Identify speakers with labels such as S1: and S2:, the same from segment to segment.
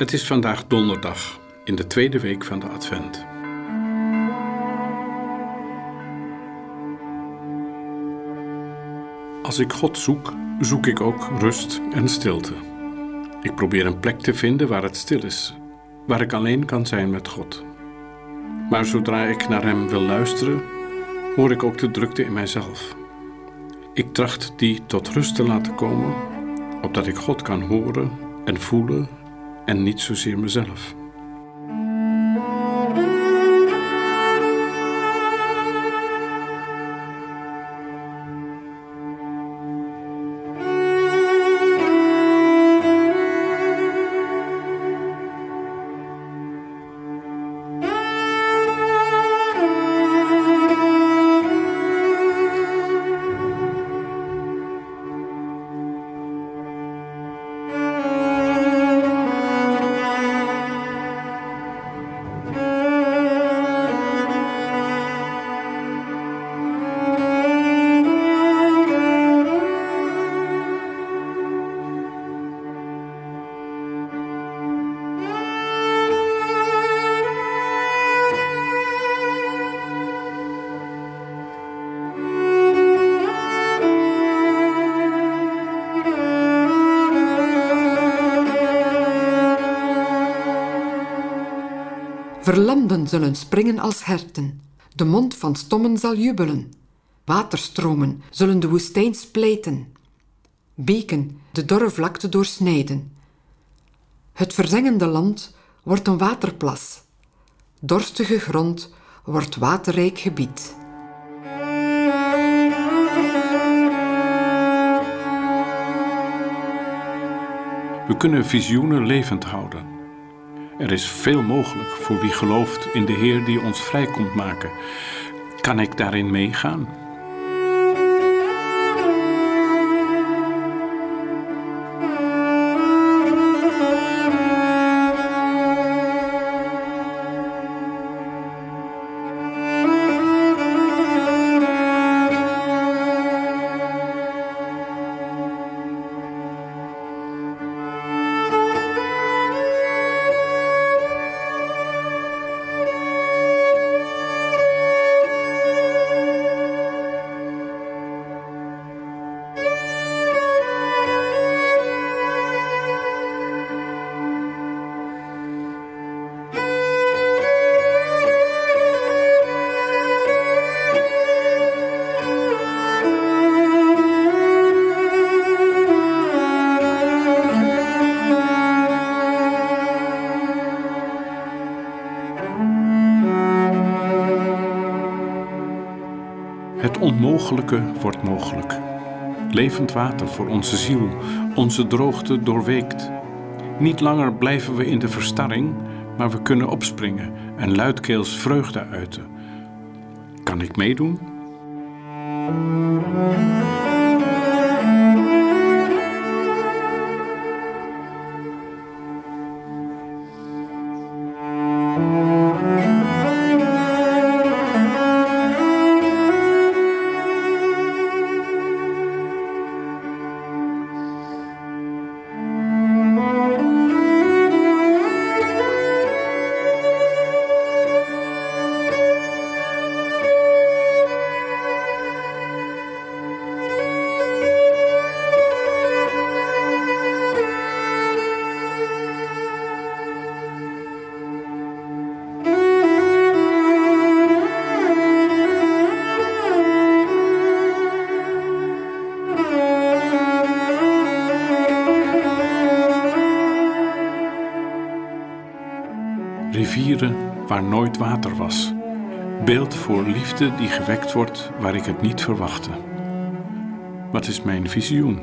S1: Het is vandaag donderdag in de tweede week van de Advent. Als ik God zoek, zoek ik ook rust en stilte. Ik probeer een plek te vinden waar het stil is, waar ik alleen kan zijn met God. Maar zodra ik naar Hem wil luisteren, hoor ik ook de drukte in mijzelf. Ik tracht die tot rust te laten komen, opdat ik God kan horen en voelen en niet zozeer mezelf.
S2: Verlamden zullen springen als herten. De mond van stommen zal jubelen. Waterstromen zullen de woestijn splijten. Beken de dorre vlakte doorsnijden. Het verzengende land wordt een waterplas. Dorstige grond wordt waterrijk gebied.
S1: We kunnen visioenen levend houden. Er is veel mogelijk voor wie gelooft in de Heer die ons vrij komt maken. Kan ik daarin meegaan? Onmogelijke wordt mogelijk. Levend water voor onze ziel, onze droogte doorweekt. Niet langer blijven we in de verstarring, maar we kunnen opspringen en luidkeels vreugde uiten. Kan ik meedoen? Rivieren waar nooit water was. Beeld voor liefde die gewekt wordt waar ik het niet verwachtte. Wat is mijn visioen?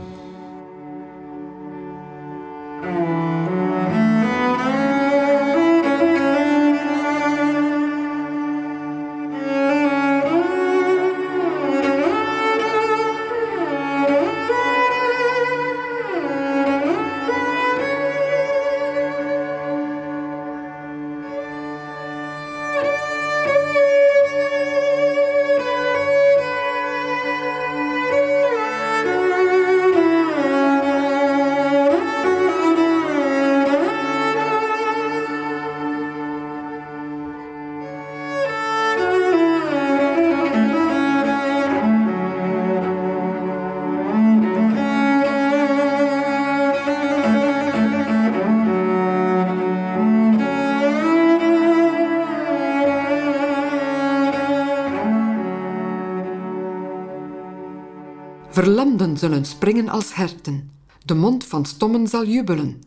S2: Verlamden zullen springen als herten. De mond van stommen zal jubelen.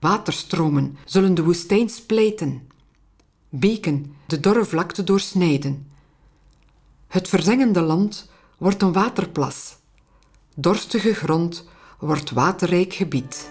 S2: Waterstromen zullen de woestijn spleten. Beken de dorre vlakte doorsnijden. Het verzengende land wordt een waterplas. Dorstige grond wordt waterrijk gebied.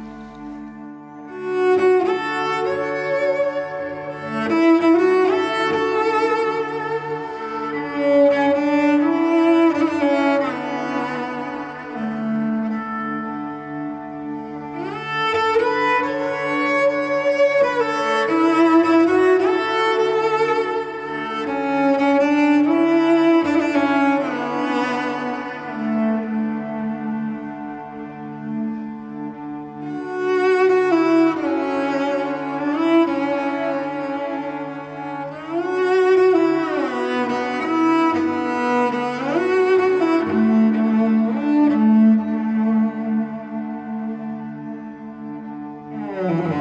S1: Amen.